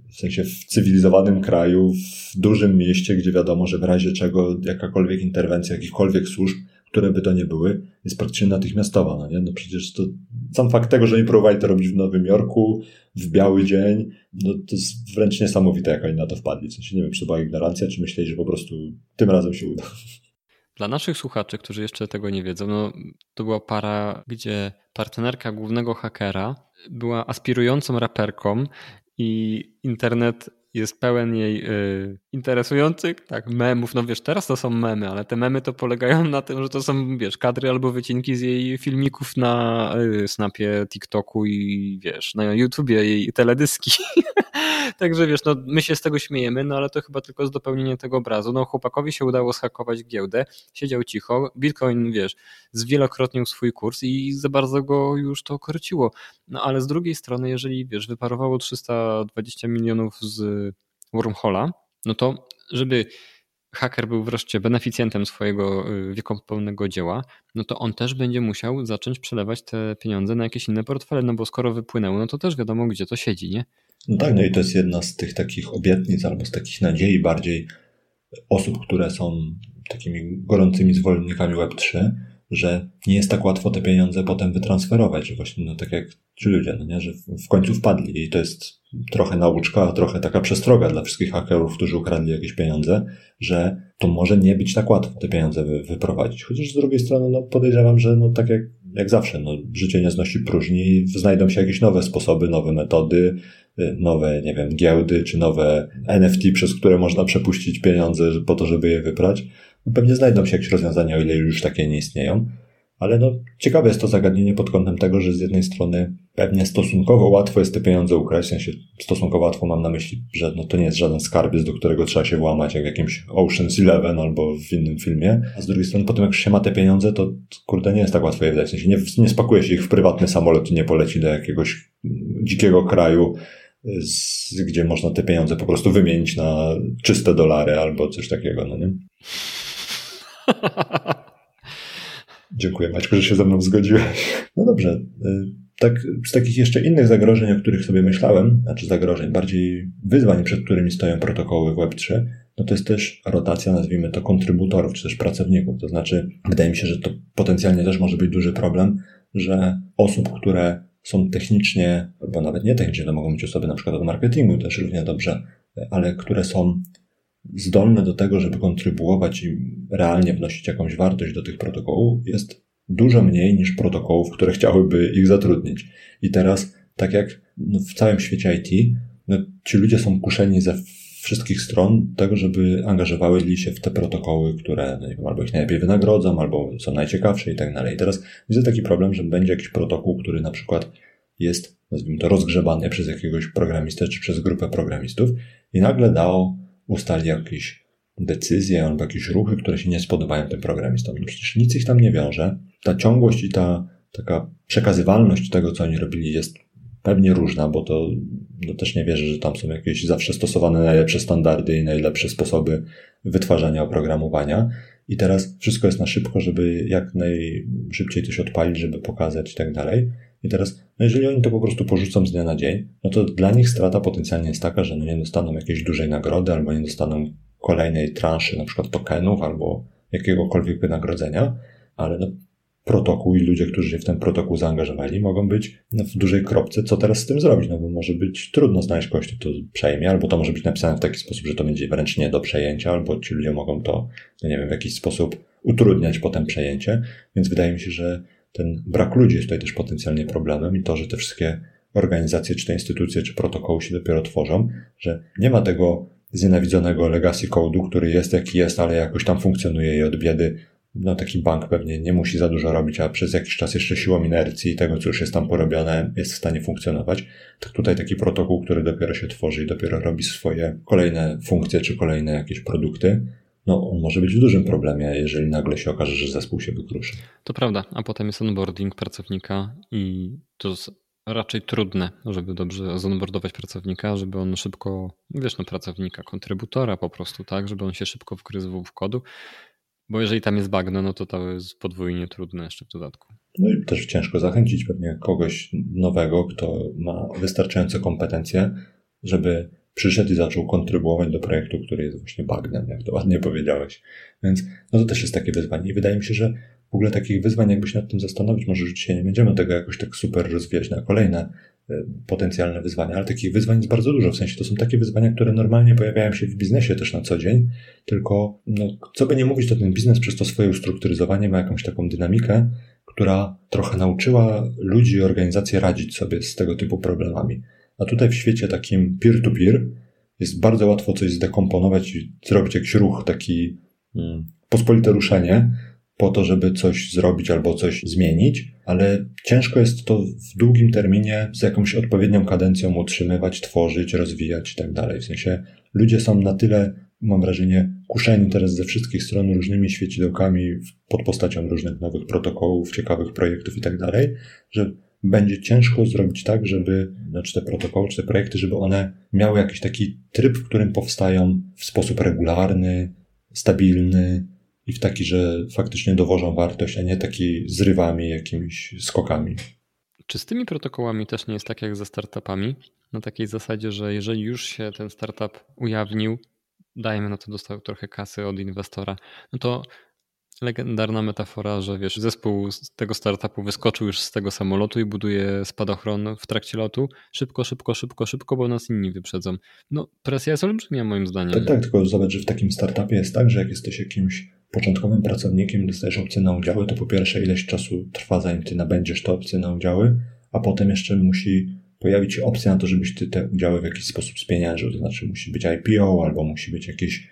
W sensie w cywilizowanym kraju, w dużym mieście, gdzie wiadomo, że w razie czego jakakolwiek interwencja jakichkolwiek służb, które by to nie były, jest praktycznie natychmiastowa, no nie? No przecież to sam fakt tego, że oni próbowali to robić w Nowym Jorku, w biały dzień, no to jest wręcz niesamowite, jak oni na to wpadli. W sensie nie wiem, czy to była ignorancja, czy myśleli, że po prostu tym razem się uda. Dla naszych słuchaczy, którzy jeszcze tego nie wiedzą, no, to była para, gdzie partnerka głównego hakera była aspirującą raperką i internet jest pełen jej y, interesujących, tak, memów. No wiesz, teraz to są memy, ale te memy to polegają na tym, że to są, wiesz, kadry albo wycinki z jej filmików na y, Snapie, TikToku i wiesz, na YouTubie jej teledyski. Także wiesz, no my się z tego śmiejemy, no ale to chyba tylko jest dopełnienie tego obrazu. No chłopakowi się udało schakować giełdę, siedział cicho, Bitcoin, wiesz, zwielokrotnił swój kurs i za bardzo go już to korciło. No ale z drugiej strony, jeżeli wiesz, wyparowało 320 milionów z wormhola, no to żeby haker był wreszcie beneficjentem swojego y, wiekopomnego dzieła, no to on też będzie musiał zacząć przelewać te pieniądze na jakieś inne portfele, no bo skoro wypłynęło, no to też wiadomo, gdzie to siedzi, nie? No tak, no i to jest jedna z tych takich obietnic albo z takich nadziei bardziej osób, które są takimi gorącymi zwolennikami Web3, że nie jest tak łatwo te pieniądze potem wytransferować, że właśnie no tak jak ci ludzie, no nie, że w końcu wpadli i to jest trochę nauczka, trochę taka przestroga dla wszystkich hakerów, którzy ukradli jakieś pieniądze, że to może nie być tak łatwo te pieniądze wy, wyprowadzić. Chociaż z drugiej strony no podejrzewam, że no tak jak, jak zawsze, no życie nie znosi próżni, znajdą się jakieś nowe sposoby, nowe metody, y, nowe, nie wiem, giełdy, czy nowe NFT, przez które można przepuścić pieniądze po to, żeby je wyprać. Pewnie znajdą się jakieś rozwiązania, o ile już takie nie istnieją. Ale no, ciekawe jest to zagadnienie pod kątem tego, że z jednej strony pewnie stosunkowo łatwo jest te pieniądze ukraść, w sensie stosunkowo łatwo mam na myśli, że no to nie jest żaden skarbiec, do którego trzeba się włamać, jak w jakimś Ocean's Eleven albo w innym filmie. A z drugiej strony potem jak się ma te pieniądze, to kurde nie jest tak łatwo je wydać. W sensie nie, nie spakuje się ich w prywatny samolot i nie poleci do jakiegoś dzikiego kraju, z, gdzie można te pieniądze po prostu wymienić na czyste dolary albo coś takiego, no nie? Dziękuję Maćku, że się ze mną zgodziłeś. No dobrze. Y, tak, z takich jeszcze innych zagrożeń, o których sobie myślałem, znaczy zagrożeń, bardziej wyzwań, przed którymi stoją protokoły w Web3, no to jest też rotacja, nazwijmy to, kontrybutorów, czy też pracowników. To znaczy, wydaje mi się, że to potencjalnie też może być duży problem, że osób, które są technicznie, albo nawet nie technicznie, to mogą być osoby na przykład od marketingu też równie dobrze, ale które są zdolne do tego, żeby kontrybuować i realnie wnosić jakąś wartość do tych protokołów, jest dużo mniej niż protokołów, które chciałyby ich zatrudnić. I teraz, tak jak no, w całym świecie IT, no, ci ludzie są kuszeni ze wszystkich stron tego, żeby angażowały się w te protokoły, które no, wiem, albo ich najlepiej wynagrodzą, albo są najciekawsze i tak dalej. I teraz widzę taki problem, że będzie jakiś protokół, który na przykład jest, nazwijmy to, rozgrzebany przez jakiegoś programistę czy przez grupę programistów i nagle dał ustali jakieś decyzje albo jakieś ruchy, które się nie spodobają tym programistom. No przecież nic ich tam nie wiąże. Ta ciągłość i ta taka przekazywalność tego, co oni robili, jest pewnie różna, bo to no też nie wierzę, że tam są jakieś zawsze stosowane najlepsze standardy i najlepsze sposoby wytwarzania oprogramowania. I teraz wszystko jest na szybko, żeby jak najszybciej coś odpalić, żeby pokazać i tak dalej. I teraz, no jeżeli oni to po prostu porzucą z dnia na dzień, no to dla nich strata potencjalnie jest taka, że no nie dostaną jakiejś dużej nagrody, albo nie dostaną kolejnej transzy, na przykład tokenów, albo jakiegokolwiek wynagrodzenia, ale no, protokół i ludzie, którzy się w ten protokół zaangażowali, mogą być no, w dużej kropce, co teraz z tym zrobić, no bo może być trudno znaleźć kogoś, kto to przejmie, albo to może być napisane w taki sposób, że to będzie wręcz nie do przejęcia, albo ci ludzie mogą to, no nie wiem, w jakiś sposób utrudniać potem przejęcie, więc wydaje mi się, że ten brak ludzi jest tutaj też potencjalnie problemem i to, że te wszystkie organizacje, czy te instytucje, czy protokoły się dopiero tworzą, że nie ma tego znienawidzonego legacy code'u, który jest jaki jest, ale jakoś tam funkcjonuje i od biedy no taki bank pewnie nie musi za dużo robić, a przez jakiś czas jeszcze siłą inercji tego, co już jest tam porobione, jest w stanie funkcjonować. Tak tutaj taki protokół, który dopiero się tworzy i dopiero robi swoje kolejne funkcje, czy kolejne jakieś produkty, no on może być w dużym problemie, jeżeli nagle się okaże, że zespół się wykruszy. To prawda, a potem jest onboarding pracownika i to jest raczej trudne, żeby dobrze zonboardować pracownika, żeby on szybko, wiesz, no pracownika, kontrybutora po prostu, tak, żeby on się szybko wgryzł w kodu, bo jeżeli tam jest bagno, no to to jest podwójnie trudne jeszcze w dodatku. No i też ciężko zachęcić pewnie kogoś nowego, kto ma wystarczające kompetencje, żeby przyszedł i zaczął kontrybuować do projektu, który jest właśnie bagnem, jak to ładnie powiedziałeś. Więc no to też jest takie wyzwanie i wydaje mi się, że w ogóle takich wyzwań, jakby się nad tym zastanowić, może dzisiaj nie będziemy tego jakoś tak super rozwijać na kolejne potencjalne wyzwania, ale takich wyzwań jest bardzo dużo. W sensie to są takie wyzwania, które normalnie pojawiają się w biznesie też na co dzień, tylko no, co by nie mówić, to ten biznes przez to swoje ustrukturyzowanie ma jakąś taką dynamikę, która trochę nauczyła ludzi i organizacje radzić sobie z tego typu problemami. A tutaj w świecie takim peer-to-peer jest bardzo łatwo coś zdekomponować i zrobić jakiś ruch, taki mm, pospolite ruszenie, po to, żeby coś zrobić albo coś zmienić, ale ciężko jest to w długim terminie z jakąś odpowiednią kadencją utrzymywać, tworzyć, rozwijać i tak dalej. W sensie ludzie są na tyle, mam wrażenie, kuszeni teraz ze wszystkich stron różnymi świecidełkami pod postacią różnych nowych protokołów, ciekawych projektów i tak dalej, że będzie ciężko zrobić tak, żeby, znaczy te protokoły, czy te projekty, żeby one miały jakiś taki tryb, w którym powstają w sposób regularny, stabilny, i w taki, że faktycznie dowożą wartość, a nie taki zrywami, jakimiś skokami. Czy z tymi protokołami też nie jest tak jak ze startupami? Na takiej zasadzie, że jeżeli już się ten startup ujawnił, dajmy na to dostał trochę kasy od inwestora, no to legendarna metafora, że wiesz, zespół z tego startupu wyskoczył już z tego samolotu i buduje spadochron w trakcie lotu. Szybko, szybko, szybko, szybko, bo nas inni wyprzedzą. No, presja jest olbrzymia moim zdaniem. Tak, tak, tylko zobacz, że w takim startupie jest tak, że jak jesteś jakimś początkowym pracownikiem dostajesz opcję na udziały, to po pierwsze ileś czasu trwa, zanim ty nabędziesz te opcje na udziały, a potem jeszcze musi pojawić się opcja na to, żebyś ty te udziały w jakiś sposób spieniężył. To znaczy musi być IPO albo musi być jakieś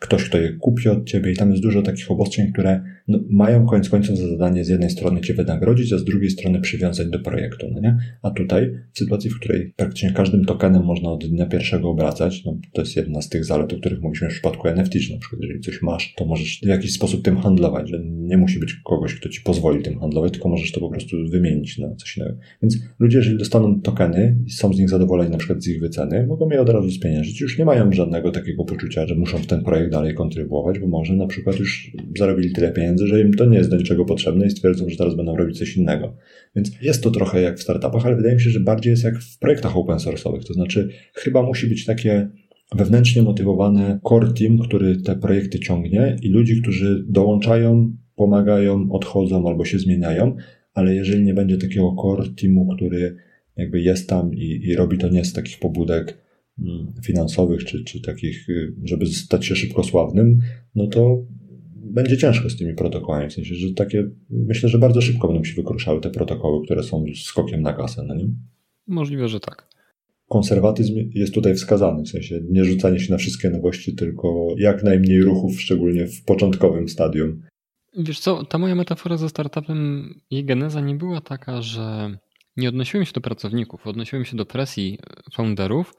ktoś, kto je kupi od ciebie i tam jest dużo takich obostrzeń, które no, mają koniec końców za zadanie z jednej strony cię wynagrodzić, a z drugiej strony przywiązać do projektu, no nie? A tutaj, w sytuacji, w której praktycznie każdym tokenem można od dnia pierwszego obracać, no, to jest jedna z tych zalet, o których mówiliśmy w przypadku NFT, że na przykład jeżeli coś masz, to możesz w jakiś sposób tym handlować, że nie musi być kogoś, kto ci pozwoli tym handlować, tylko możesz to po prostu wymienić na coś innego. Więc ludzie, jeżeli dostaną tokeny i są z nich zadowoleni na przykład z ich wyceny, mogą je od razu spieniężyć. Już nie mają żadnego takiego poczucia, że muszą w ten projekt dalej kontrybuować, bo może na przykład już zarobili tyle pieniędzy, że im to nie jest do niczego potrzebne i stwierdzą, że teraz będą robić coś innego. Więc jest to trochę jak w startupach, ale wydaje mi się, że bardziej jest jak w projektach open source'owych. To znaczy, chyba musi być takie wewnętrznie motywowane core team, który te projekty ciągnie i ludzi, którzy dołączają, pomagają, odchodzą albo się zmieniają, ale jeżeli nie będzie takiego core teamu, który jakby jest tam i, i robi to nie z takich pobudek finansowych, czy, czy takich, y, żeby stać się szybko sławnym, no to będzie ciężko z tymi protokołami. W sensie, że takie, myślę, że bardzo szybko będą się wykruszały te protokoły, które są skokiem na kasę, no nie? Możliwe, że tak. Konserwatyzm jest tutaj wskazany, w sensie nie rzucanie się na wszystkie nowości, tylko jak najmniej ruchów, szczególnie w początkowym stadium. Wiesz co, ta moja metafora ze startupem, jej geneza nie była taka, że nie odnosiłem się do pracowników, odnosiłem się do presji founderów,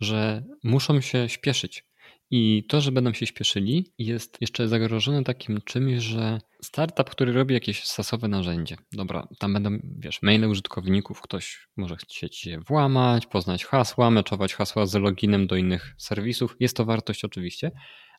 że muszą się śpieszyć. I to, że będą się śpieszyli, jest jeszcze zagrożone takim czymś, że startup, który robi jakieś sasowe narzędzie, dobra, tam będą, wiesz, maile użytkowników, ktoś może chcieć się włamać, poznać hasła, meczować hasła z loginem do innych serwisów. Jest to wartość oczywiście,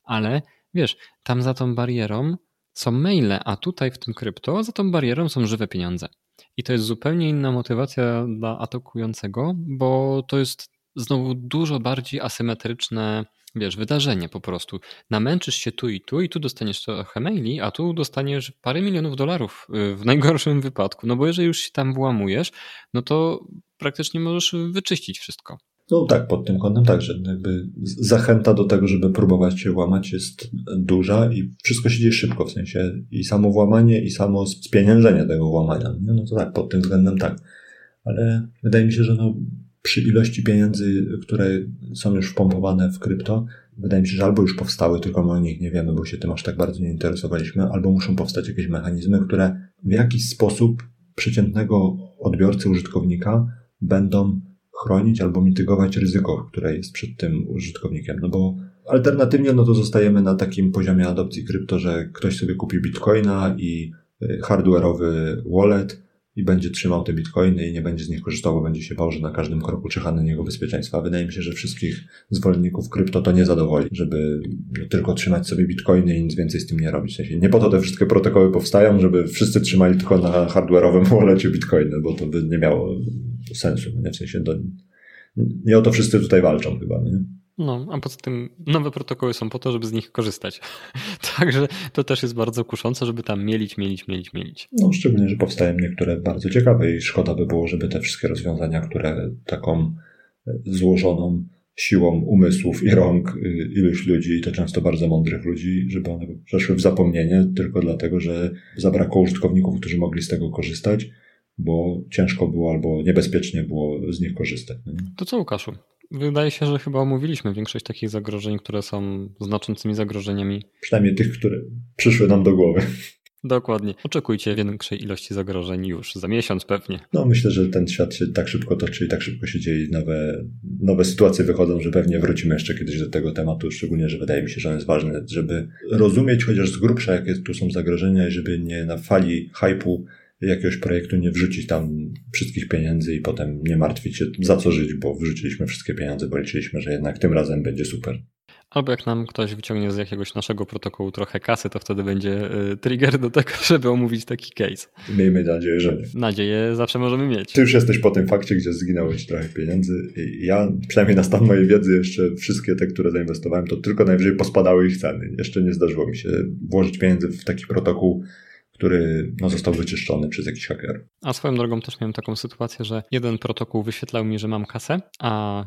ale wiesz, tam za tą barierą są maile, a tutaj w tym krypto za tą barierą są żywe pieniądze. I to jest zupełnie inna motywacja dla atakującego, bo to jest znowu dużo bardziej asymetryczne wiesz, wydarzenie po prostu. Namęczysz się tu i tu i tu dostaniesz trochę maili, a tu dostaniesz parę milionów dolarów y, w najgorszym wypadku. No bo jeżeli już się tam włamujesz, no to praktycznie możesz wyczyścić wszystko. No tak, pod tym kątem tak, że jakby zachęta do tego, żeby próbować się włamać jest duża i wszystko się dzieje szybko, w sensie i samo włamanie i samo spieniężenie tego włamania. No to tak, pod tym względem tak. Ale wydaje mi się, że no, przy ilości pieniędzy, które są już wpompowane w krypto, wydaje mi się, że albo już powstały, tylko my o nich nie wiemy, bo się tym aż tak bardzo nie interesowaliśmy, albo muszą powstać jakieś mechanizmy, które w jakiś sposób przeciętnego odbiorcy, użytkownika będą chronić albo mitygować ryzyko, które jest przed tym użytkownikiem. No bo alternatywnie no to zostajemy na takim poziomie adopcji krypto, że ktoś sobie kupi bitcoina i y, hardware'owy wallet, i będzie trzymał te bitcoiny i nie będzie z nich korzystał, bo będzie się bał, że na każdym kroku czyha na niego bezpieczeństwa. Wydaje mi się, że wszystkich zwolenników krypto to nie zadowoli, żeby tylko trzymać sobie bitcoiny i nic więcej z tym nie robić. W sensie nie po to te wszystkie protokoły powstają, żeby wszyscy trzymali tylko na hardware'owym wallecie bitcoiny, bo to by nie miało sensu. Nie? W sensie do, nie o to wszyscy tutaj walczą chyba. Nie? No, a poza tym nowe protokoły są po to, żeby z nich korzystać. Także to też jest bardzo kuszące, żeby tam mielić, mielić, mielić, mielić. No, szczególnie, że powstają niektóre bardzo ciekawe i szkoda by było, żeby te wszystkie rozwiązania, które taką e, złożoną siłą umysłów i rąk y, iluś ludzi, i to często bardzo mądrych ludzi, żeby one przeszły w zapomnienie tylko dlatego, że zabrakło użytkowników, którzy mogli z tego korzystać, bo ciężko było albo niebezpiecznie było z nich korzystać. To co, Łukaszu? Wydaje się, że chyba omówiliśmy większość takich zagrożeń, które są znaczącymi zagrożeniami. Przynajmniej tych, które przyszły nam do głowy. Dokładnie. Oczekujcie większej ilości zagrożeń już za miesiąc pewnie. No myślę, że ten świat się tak szybko toczy i tak szybko się dzieje nowe, nowe sytuacje wychodzą, że pewnie wrócimy jeszcze kiedyś do tego tematu, szczególnie, że wydaje mi się, że on jest ważny, żeby rozumieć chociaż z grubsza, jakie tu są zagrożenia i żeby nie na fali hypu jakiegoś projektu nie wrzucić tam wszystkich pieniędzy i potem nie martwić się za co żyć, bo wrzuciliśmy wszystkie pieniądze, bo liczyliśmy, że jednak tym razem będzie super. Albo jak nam ktoś wyciągnie z jakiegoś naszego protokołu trochę kasy, to wtedy będzie y, trigger do tego, żeby omówić taki case. Miejmy nadzieję, że nie. Nadzieję zawsze możemy mieć. Ty już jesteś po tym fakcie, gdzie zginęło ci trochę pieniędzy. Ja, przynajmniej na stan mojej wiedzy, jeszcze wszystkie te, które zainwestowałem, to tylko najwyżej pospadały ich ceny. Jeszcze nie zdarzyło mi się włożyć pieniędzy w taki protokół, który no, został wyczyszczony przez jakiś haker. A swoją drogą też miałem taką sytuację, że jeden protokół wyświetlał mi, że mam kasę, a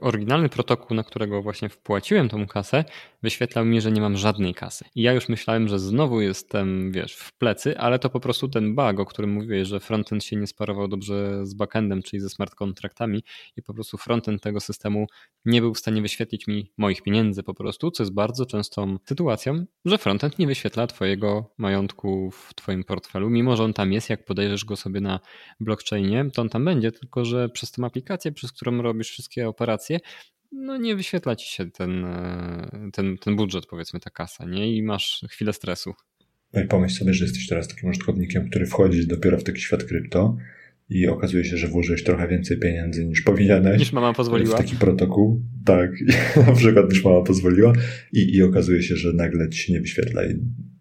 oryginalny protokół, na którego właśnie wpłaciłem tą kasę, wyświetlał mi, że nie mam żadnej kasy. I ja już myślałem, że znowu jestem, wiesz, w plecy, ale to po prostu ten bug, o którym mówiłeś, że frontend się nie sparował dobrze z backendem, czyli ze smart kontraktami i po prostu frontend tego systemu nie był w stanie wyświetlić mi moich pieniędzy po prostu, co jest bardzo częstą sytuacją, że frontend nie wyświetla twojego majątku w twoim portfelu, mimo że on tam jest, jak podejrzysz go sobie na blockchainie, to on tam będzie, tylko że przez tę aplikację, przez którą robisz wszystkie operacje, no nie wyświetla ci się ten, e, ten, ten budżet, powiedzmy, ta kasa, nie? I masz chwilę stresu. No i pomyśl sobie, że jesteś teraz takim użytkownikiem, który wchodzi dopiero w taki świat krypto i okazuje się, że włożyłeś trochę więcej pieniędzy niż powinieneś. Niż mama pozwoliła. W taki protokół, tak, na przykład niż mama pozwoliła i, i okazuje się, że nagle ci się nie wyświetla i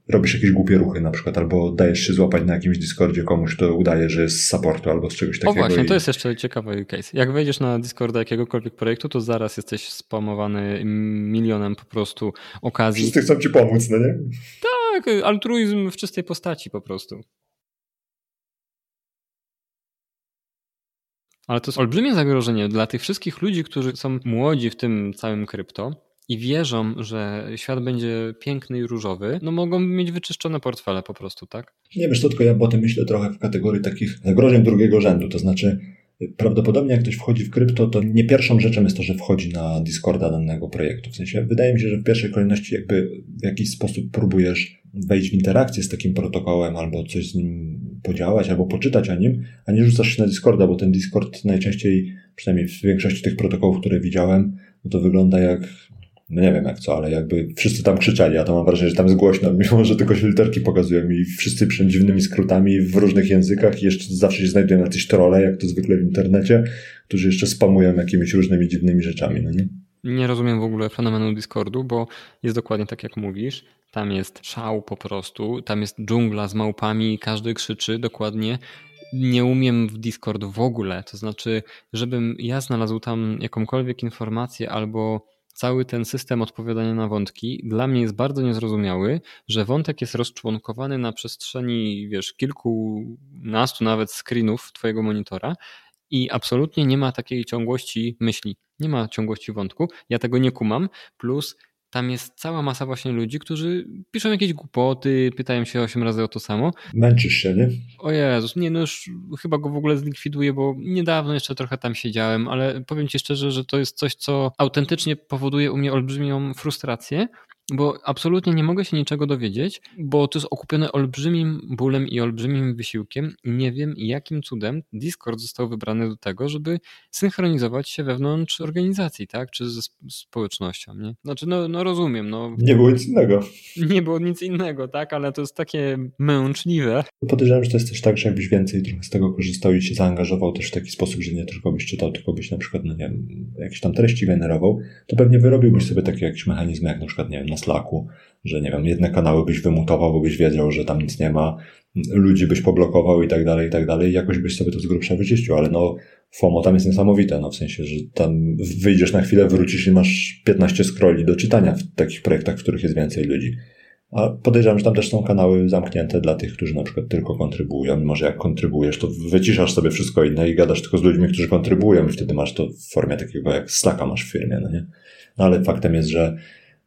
robisz jakieś głupie ruchy na przykład, albo dajesz się złapać na jakimś Discordzie komuś, to udaje, że jest z supportu albo z czegoś takiego. O właśnie, i... to jest jeszcze ciekawy case. Jak wejdziesz na Discorda jakiegokolwiek projektu, to zaraz jesteś spamowany milionem po prostu okazji. Wszyscy chcą ci pomóc, no nie? Tak, altruizm w czystej postaci po prostu. Ale to jest olbrzymie zagrożenie dla tych wszystkich ludzi, którzy są młodzi w tym całym krypto, i wierzą, że świat będzie piękny i różowy, no mogą mieć wyczyszczone portfele po prostu, tak? Nie wiesz, to tylko ja o tym myślę trochę w kategorii takich zagrożeń drugiego rzędu, to znaczy prawdopodobnie jak ktoś wchodzi w krypto, to nie pierwszą rzeczą jest to, że wchodzi na Discorda danego projektu. W sensie wydaje mi się, że w pierwszej kolejności jakby w jakiś sposób próbujesz wejść w interakcję z takim protokołem albo coś z nim podziałać, albo poczytać o nim, a nie rzucasz się na Discorda, bo ten Discord najczęściej, przynajmniej w większości tych protokołów, które widziałem, no to wygląda jak no nie wiem jak co, ale jakby wszyscy tam krzyczeli, a to mam wrażenie, że tam jest głośno, mimo że tylko się literki pokazują i wszyscy przed dziwnymi skrótami w różnych językach i jeszcze zawsze się znajdują jacyś trole, jak to zwykle w internecie, którzy jeszcze spamują jakimiś różnymi dziwnymi rzeczami, no nie? Nie rozumiem w ogóle fenomenu Discordu, bo jest dokładnie tak jak mówisz. Tam jest szał po prostu, tam jest dżungla z małpami, każdy krzyczy dokładnie. Nie umiem w Discord w ogóle, to znaczy, żebym ja znalazł tam jakąkolwiek informację albo cały ten system odpowiadania na wątki dla mnie jest bardzo niezrozumiały, że wątek jest rozczłonkowany na przestrzeni, wiesz, kilkunastu nawet screenów twojego monitora i absolutnie nie ma takiej ciągłości myśli, nie ma ciągłości wątku. Ja tego nie kumam, plus tam jest cała masa właśnie ludzi, którzy piszą jakieś głupoty, pytają się osiem razy o to samo. Męczysz się, nie? O Jezus, nie no już chyba go w ogóle zlikwiduję, bo niedawno jeszcze trochę tam siedziałem, ale powiem Ci szczerze, że to jest coś, co autentycznie powoduje u mnie olbrzymią frustrację, bo absolutnie nie mogę się niczego dowiedzieć, bo to jest okupione olbrzymim bólem i olbrzymim wysiłkiem i nie wiem jakim cudem Discord został wybrany do tego, żeby synchronizować się wewnątrz organizacji, tak, czy ze społecznością, nie? Znaczy, no, no rozumiem, no. Nie było nic innego. Nie było nic innego, tak, ale to jest takie męczliwe. Podejrzewam, że to jest też tak, że jakbyś więcej trochę z tego korzystał i się zaangażował też w taki sposób, że nie tylko byś czytał, tylko byś na przykład, no nie wiem, jakieś tam treści generował, to pewnie wyrobiłbyś sobie takie jakieś mechanizmy, jak na przykład, nie wiem, na Slacku, że nie wiem, jedne kanały byś wymutował, bo byś wiedział, że tam nic nie ma, ludzi byś poblokował i tak dalej, i tak dalej, jakoś byś sobie to z grubsza wyczyścił, ale no FOMO tam jest niesamowite, no w sensie, że tam wyjdziesz na chwilę, wrócisz i masz 15 scrolli do czytania w takich projektach, w których jest więcej ludzi. A podejrzewam, że tam też są kanały zamknięte dla tych, którzy na przykład tylko kontrybuują. Mimo, że jak kontrybujesz, to wyciszasz sobie wszystko inne i gadasz tylko z ludźmi, którzy kontrybuują i wtedy masz to w formie takiego jak Slacka masz w firmie, no nie? No ale faktem jest, że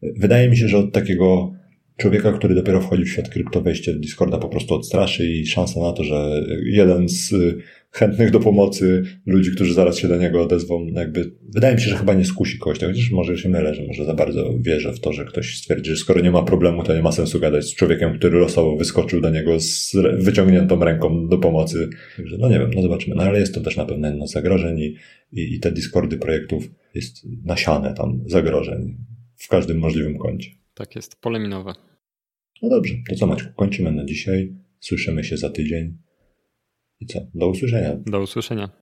wydaje mi się, że od takiego człowieka, który dopiero wchodzi w świat krypto, wejście Discorda po prostu odstraszy i szansa na to, że jeden z chętnych do pomocy ludzi, którzy zaraz się do niego odezwą, no jakby wydaje mi się, że chyba nie skusi kogoś, chociaż może się mylę, że może za bardzo wierzę w to, że ktoś stwierdzi, że skoro nie ma problemu, to nie ma sensu gadać z człowiekiem, który losowo wyskoczył do niego z wyciągniętą ręką do pomocy. Także no nie wiem, no zobaczymy. No ale jest to też na pewno jedno z zagrożeń i, i, i te Discordy projektów jest nasiane tam zagrożeń w każdym możliwym kącie. Tak jest, poleminowe. No dobrze, to co Maćku, kończymy na dzisiaj. Słyszymy się za tydzień. I co? Do usłyszenia. Do usłyszenia.